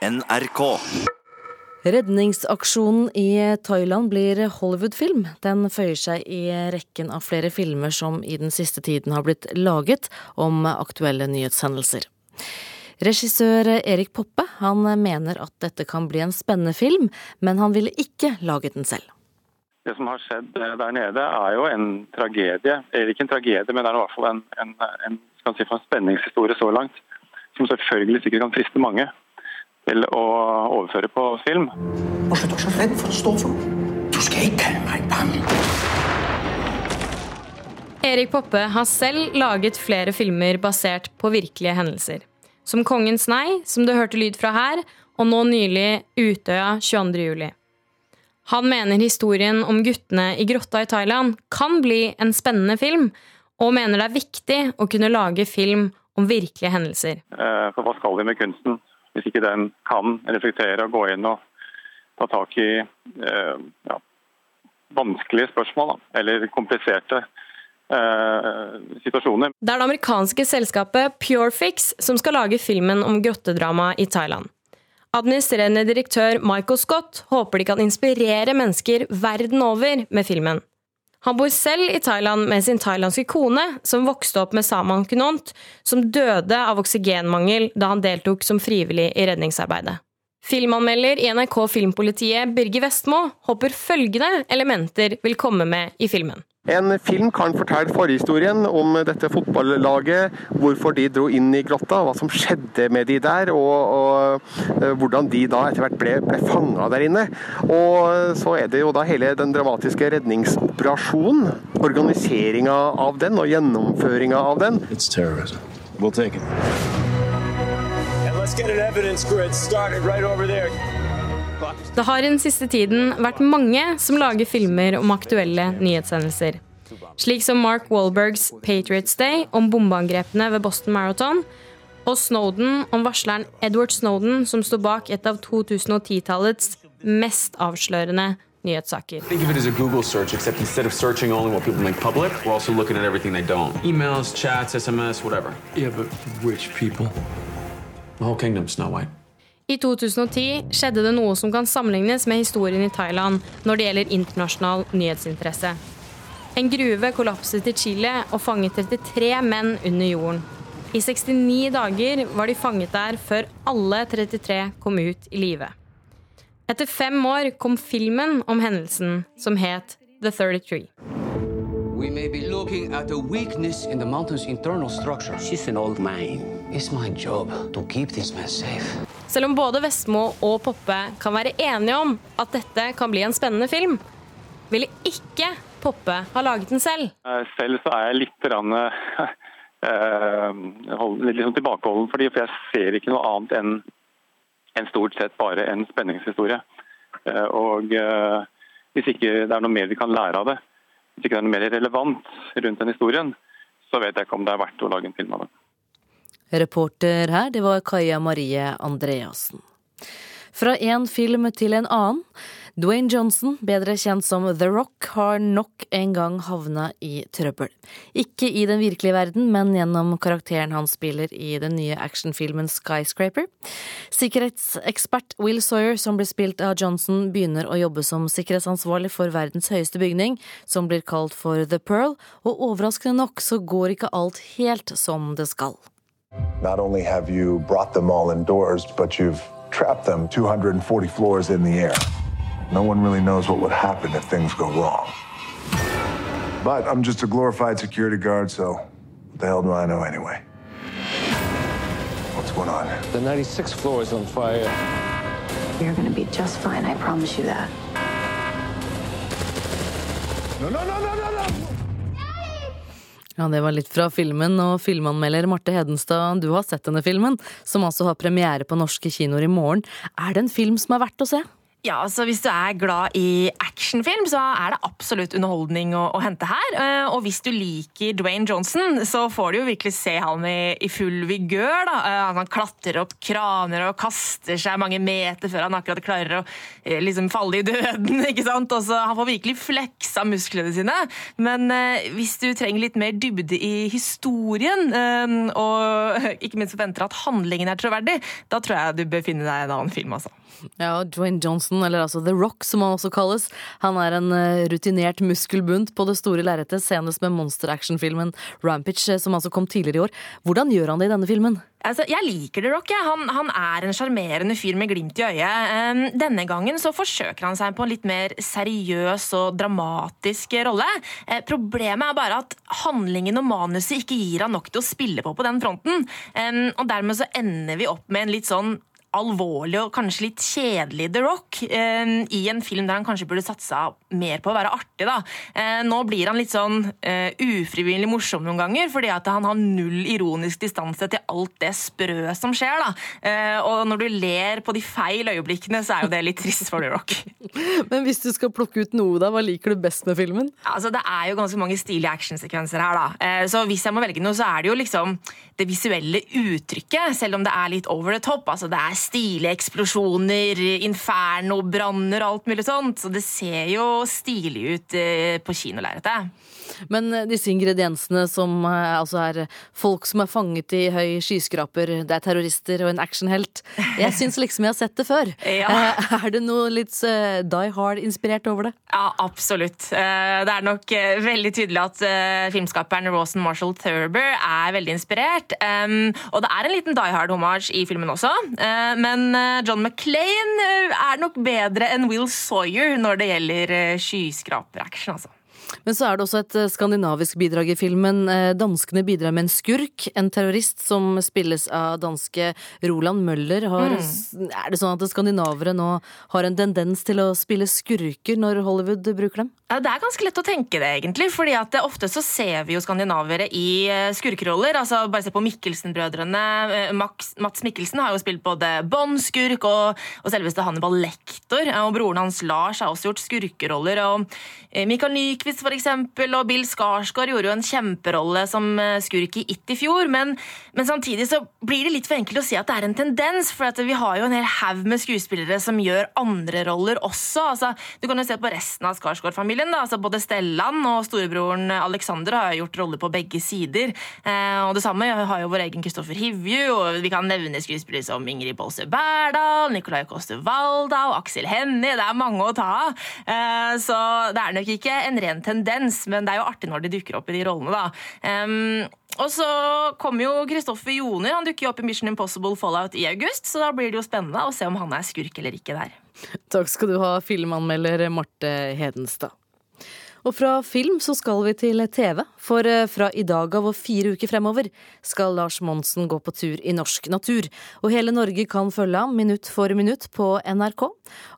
NRK. Redningsaksjonen i Thailand blir Hollywood-film. Den føyer seg i rekken av flere filmer som i den siste tiden har blitt laget om aktuelle nyhetshendelser. Regissør Erik Poppe han mener at dette kan bli en spennende film, men han ville ikke laget den selv. Det som har skjedd der nede er jo en tragedie. Eller ikke en tragedie, men det er i hvert fall en, en, en, si, en spenningshistorie så langt. Som selvfølgelig sikkert kan friste mange til å overføre på film. Hvorfor er du så redd for å stå for noe? Du skal ikke kalle meg bang. Erik Poppe har selv laget flere filmer basert på virkelige hendelser. Som 'Kongens nei', som du hørte lyd fra her, og nå nylig 'Utøya 22.07'. Han mener historien om guttene i grotta i Thailand kan bli en spennende film, og mener det er viktig å kunne lage film om virkelige hendelser. Eh, for hva skal vi med kunsten? Hvis ikke den kan reflektere og gå inn og ta tak i eh, ja, vanskelige spørsmål, da, eller kompliserte eh, situasjoner. Det er det amerikanske selskapet Purefix som skal lage filmen om grottedramaet i Thailand. Administrerende direktør Michael Scott håper de kan inspirere mennesker verden over med filmen. Han bor selv i Thailand med sin thailandske kone, som vokste opp med Saman Kunont, som døde av oksygenmangel da han deltok som frivillig i redningsarbeidet. Filmanmelder i NRK Filmpolitiet Birger Vestmo håper følgende elementer vil komme med i filmen. En film kan fortelle forhistorien om dette fotballaget, hvorfor de dro inn i grotta, hva som skjedde med de der, og, og eh, hvordan de da etter hvert ble, ble fanga der inne. Og så er det jo da hele den dramatiske redningsoperasjonen, organiseringa av den og gjennomføringa av den. It's terrorism. We'll take it. Det har i den siste tiden vært mange som lager filmer om aktuelle nyhetshendelser. Slik som Mark Walbergs 'Patriots Day' om bombeangrepene ved Boston Marathon, og Snowden om varsleren Edward Snowden, som sto bak et av 2010-tallets mest avslørende nyhetssaker. Think of it as a Google search, except instead of searching only what people make public, we're also looking at everything they don't. Emails, chats, SMS, whatever. Yeah, I 2010 skjedde det noe som kan sammenlignes med historien i Thailand når det gjelder internasjonal nyhetsinteresse. En gruve kollapset i Chile og fanget 33 menn under jorden. I 69 dager var de fanget der før alle 33 kom ut i live. Etter fem år kom filmen om hendelsen, som het The 33. We may be looking at a weakness in the mountain's internal structure. She's an old man. It's my job to keep this man safe. Selv om både Vestmo og Poppe kan være enige om at dette kan bli en spennende film, ville ikke Poppe ha laget den selv. Eh, selv så er jeg litt, rann, uh, litt liksom tilbakeholden, fordi, for jeg ser ikke noe annet enn en stort sett bare en spenningshistorie. Uh, og uh, Hvis ikke det er noe mer vi kan lære av det, hvis ikke det er noe mer relevant rundt den historien, så vet jeg ikke om det er verdt å lage en film av det. Reporter her, det var Kaja Marie Andreassen. Fra en film til en annen. Dwayne Johnson, bedre kjent som The Rock, har nok en gang havna i trøbbel. Ikke i den virkelige verden, men gjennom karakteren han spiller i den nye actionfilmen Skyscraper. Sikkerhetsekspert Will Sawyer, som blir spilt av Johnson, begynner å jobbe som sikkerhetsansvarlig for verdens høyeste bygning, som blir kalt for The Pearl, og overraskende nok så går ikke alt helt som det skal. Not only have you brought them all indoors, but you've trapped them 240 floors in the air. No one really knows what would happen if things go wrong. But I'm just a glorified security guard, so what the hell do I know anyway? What's going on? The 96th floor is on fire. You're gonna be just fine, I promise you that. No, no, no, no, no, no! Ja, Det var litt fra filmen, og filmanmelder Marte Hedenstad, du har sett denne filmen, som altså har premiere på norske kinoer i morgen. Er det en film som er verdt å se? Ja, altså Hvis du er glad i actionfilm, så er det absolutt underholdning å, å hente her. Eh, og hvis du liker Dwayne Johnson, så får du jo virkelig se han i, i full vigør. da. Eh, han klatrer opp kraner og kaster seg mange meter før han akkurat klarer å eh, liksom falle i døden. ikke sant? Også, han får virkelig fleksa musklene sine. Men hvis du trenger litt mer dybde i historien, og ikke minst forventer at handlingen er troverdig, da tror jeg du bør finne deg en annen film. altså. Ja, Dwayne Johnson, eller altså The Rock som han også kalles, han er en eh, rutinert muskelbunt på det store lerretet, senest med monster-action-filmen Rampage, eh, som altså kom tidligere i år. Hvordan gjør han det i denne filmen? Altså, jeg liker The Rock. Han, han, er en sjarmerende fyr med glimt i øyet. Um, denne gangen så forsøker han seg på en litt mer seriøs og dramatisk rolle. Uh, problemet er bare at handlingen og manuset ikke gir han nok til å spille på på den fronten. Um, og dermed så ender vi opp med en litt sånn alvorlig og kanskje litt kjedelig The Rock eh, i en film der han kanskje burde satsa mer på å være artig. da. Eh, nå blir han litt sånn eh, ufrivillig morsom noen ganger, fordi at han har null ironisk distanse til alt det sprø som skjer. da. Eh, og når du ler på de feil øyeblikkene, så er jo det litt trist for The Rock. Men hvis du skal plukke ut noe, da, hva liker du best med filmen? Altså, Det er jo ganske mange stilige actionsekvenser her, da. Eh, så hvis jeg må velge noe, så er det jo liksom det visuelle uttrykket, selv om det er litt over the top. altså det er stilige eksplosjoner, infernobranner og alt mulig sånt. Så det ser jo stilig ut eh, på kinolerretet. Men eh, disse ingrediensene som altså er folk som er fanget i høy skyskraper, det er terrorister og en actionhelt. Jeg syns liksom jeg har sett det før. Ja. Er det noe litt Die Hard-inspirert over det? Ja, absolutt. Det er nok veldig tydelig at filmskaperen Rawson Marshall Thurber er veldig inspirert. Og det er en liten Die Hard-hommage i filmen også. Men eh, John McClain eh, er nok bedre enn Will Sawyer når det gjelder eh, skyskraperaction, altså. Men så er det også et eh, skandinavisk bidrag i filmen. Eh, danskene bidrar med en skurk, en terrorist som spilles av danske Roland Møller. Har, mm. Er det sånn at skandinavere nå har en tendens til å spille skurker når Hollywood bruker dem? Det er ganske lett å tenke det, egentlig. fordi at ofte så ser vi jo skandinavere i eh, skurkeroller. altså Bare se på Mikkelsen-brødrene. Mats Mikkelsen har jo spilt både Bond-skurk og, og selveste Hannibal Lektor. Og broren hans Lars har også gjort skurkeroller. og Mikael Nyquist for eksempel, og Bill Skarsgård gjorde jo en kjemperolle som eh, skurk i It i fjor. Men, men, samtidig så blir det litt for enkelt å si at det er en tendens, for vi har jo en hel haug med skuespillere som gjør andre roller også. Altså, du kan jo se på resten av Skarsgård-familien. Altså, både Stellan og storebroren Alexander har gjort roller på begge sider. Eh, og det samme har jo vår egen Kristoffer Hivju, og vi kan nevne skuespillere som Ingrid Bolse Berdal, Nicolai Koste Waldau, Aksel Hennie. Det er mange å ta av. Eh, så det er nok ikke en ren tendens, men det er jo artig når de dukker opp i de rollene, da. Um, og så kommer jo Kristoffer Joner. Han dukker jo opp i Mission Impossible Fallout i august, så da blir det jo spennende å se om han er skurk eller ikke der. Takk skal du ha, filmanmelder Marte Hedenstad. Og fra film så skal vi til TV, for eh, fra i dag av og fire uker fremover skal Lars Monsen gå på tur i norsk natur. Og hele Norge kan følge ham minutt for minutt på NRK.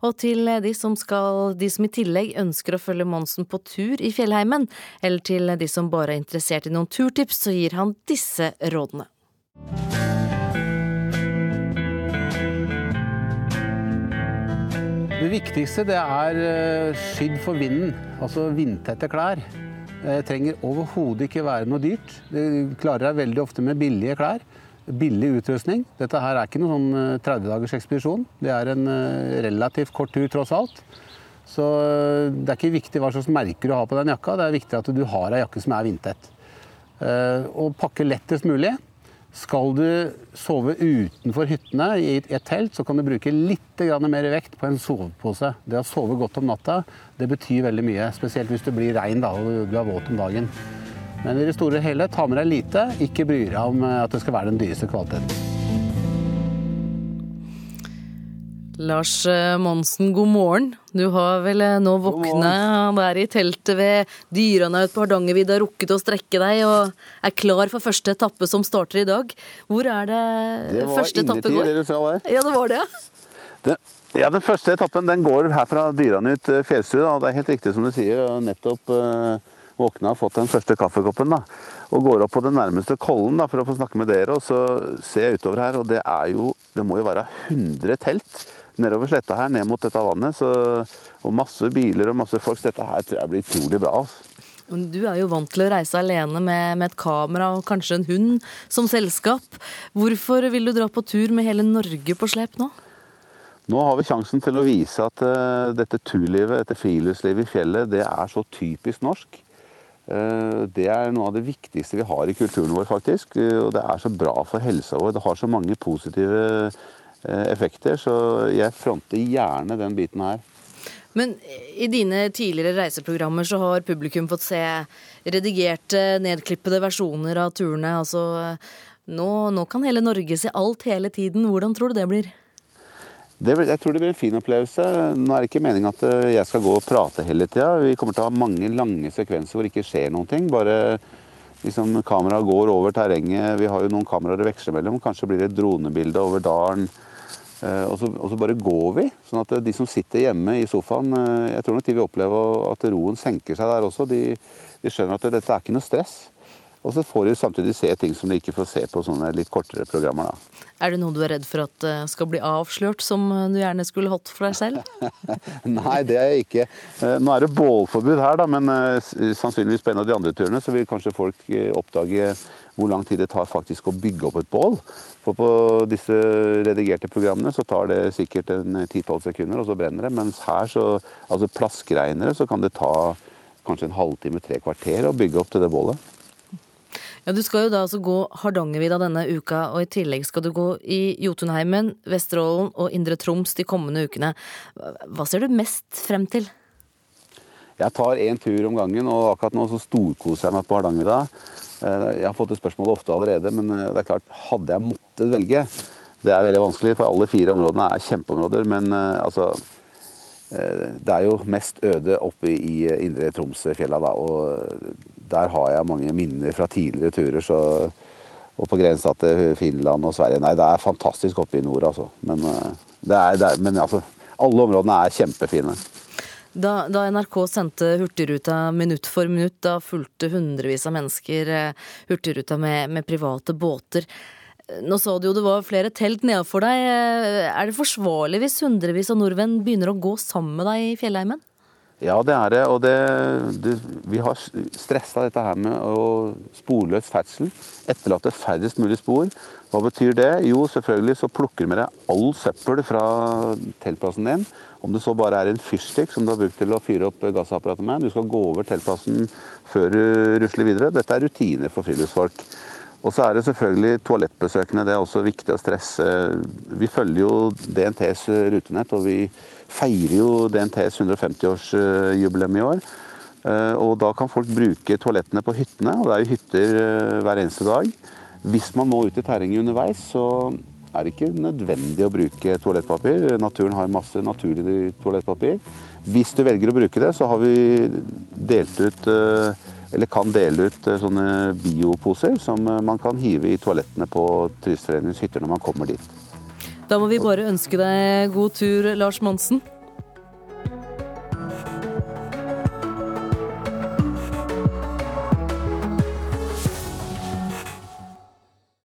Og til de som, skal, de som i tillegg ønsker å følge Monsen på tur i fjellheimen, eller til de som bare er interessert i noen turtips, så gir han disse rådene. Det viktigste det er eh, skydd for vinden, altså vindtette klær. Det trenger overhodet ikke være noe dyrt. Du klarer deg veldig ofte med billige klær. Billig utrustning. Dette her er ikke noen sånn, 30 dagers ekspedisjon. Det er en eh, relativt kort tur, tross alt. Så det er ikke viktig hva slags merker du har på den jakka, det er viktig at du har ei jakke som er vindtett. Og pakke lettest mulig. Skal du sove utenfor hyttene i et telt, så kan du bruke litt mer vekt på en sovepose. Det å sove godt om natta det betyr veldig mye, spesielt hvis det blir regn da, og du er våt om dagen. Men i det store og hele, ta med deg lite. Ikke bry deg om at det skal være den dyreste kvaliteten. Lars eh, Monsen, god morgen. Du har vel eh, nå våkna der i teltet ved Dyranaut på Hardangervidda, rukket å strekke deg og er klar for første etappe som starter i dag. Hvor er det, det første etappe går? Det du sa der. Ja, det var det, det, ja. Den første etappen den går her fra Dyranut eh, fjellstue. Det er helt riktig som du sier. nettopp uh, våkna og fått den første kaffekoppen. da, Og går opp på den nærmeste kollen da, for å få snakke med dere. Og så ser jeg utover her, og det er jo det må jo være 100 telt nedover sletta her, ned mot dette vannet. Så, og masse biler og masse folk. Så dette her tror jeg blir utrolig bra. altså. Du er jo vant til å reise alene med, med, et kamera og kanskje en hund som selskap. Hvorfor vil du dra på tur med hele Norge på slep nå? Nå har vi sjansen til å vise at uh, dette turlivet, dette friluftslivet i fjellet, det er så typisk norsk. Uh, det er noe av det viktigste vi har i kulturen vår, faktisk. Uh, og det er så bra for helsa vår. Det har så mange positive effekter, så jeg fronter gjerne den biten her. Men i dine tidligere reiseprogrammer så har publikum fått se redigerte, nedklippede versjoner av turene. Altså, nå, nå kan hele Norge se alt hele tiden. Hvordan tror du det blir? Det, jeg tror det blir en fin opplevelse. Nå er det ikke meningen at eh, jeg skal gå og prate hele tida. Vi kommer til å ha mange lange sekvenser hvor det ikke skjer noen ting. Bare liksom, kameraet går over terrenget. Vi har jo noen kameraer å veksle mellom. Kanskje blir det et dronebilde over dalen. Eh, og så, og så, bare går vi. sånn at de som sitter hjemme i sofaen, eh, jeg tror nok de vil oppleve at roen senker seg der også. De, de skjønner at dette er ikke noe stress. Og så får de samtidig se ting som de ikke får se på sånne litt kortere programmer. da. Er det noe du er redd for at eh, skal bli avslørt, som du gjerne skulle hatt for deg selv? Nei, det er jeg ikke. Nå er det bålforbud her, da, men sannsynligvis på en av de andre turene så vil kanskje folk oppdage hvor lang tid det tar faktisk å bygge opp et bål. For på disse redigerte programmene så tar det sikkert 10-12 sekunder, og så brenner det. Mens her, så, altså plaskregnere, så kan det ta kanskje en halvtime, tre kvarter å bygge opp til det bålet. Ja, Du skal jo da altså gå Hardangervidda denne uka, og i tillegg skal du gå i Jotunheimen, Vesterålen og Indre Troms de kommende ukene. Hva ser du mest frem til? Jeg tar én tur om gangen, og akkurat nå så storkoser jeg meg på Hardangervidda. Eh, jeg har fått det spørsmålet ofte allerede, men eh, det er klart, hadde jeg måttet velge Det er veldig vanskelig, for alle fire områdene er kjempeområder. Men eh, altså Det er jo mest øde oppe i indre Tromsøfjella, da. Og der har jeg mange minner fra tidligere turer. så og på grensa til Finland og Sverige. Nei, det er fantastisk oppe i nord, altså. Men, det er, det er, men altså, alle områdene er kjempefine. Da, da, NRK sendte Hurtigruta minutt for minutt, da fulgte hundrevis av mennesker eh, Hurtigruta med, med private båter. Nå sa du jo det var flere telt nedenfor deg. Eh, er det forsvarlig hvis hundrevis av nordmenn begynner å gå sammen med deg i fjellheimen? Ja, det er det. Og det, det, vi har stressa dette her med sporløs ferdsel. Etterlate færrest mulig spor. Hva betyr det? Jo, selvfølgelig så plukker du med deg all søppel fra teltplassen din. Om det så bare er en fyrstikk som du har brukt til å fyre opp gassapparatet med. Du skal gå over teltplassen før du rusler videre. Dette er rutiner for friluftsfolk. Og så er det selvfølgelig toalettbesøkende. Det er også viktig å stresse. Vi følger jo DNTs rutenett, og vi feirer jo DNTs 150-årsjubileum i år. Eh, og da kan folk bruke toalettene på hyttene, og det er jo hytter eh, hver eneste dag. Hvis man må ut i terrenget underveis, så er det ikke nødvendig å bruke toalettpapir. Naturen har masse naturlig toalettpapir. Hvis du velger å bruke det, så har vi delt ut eh, eller kan dele ut sånne bioposer som man kan hive i toalettene på Turistforeningens hytter når man kommer dit. Da må vi bare ønske deg god tur, Lars Monsen.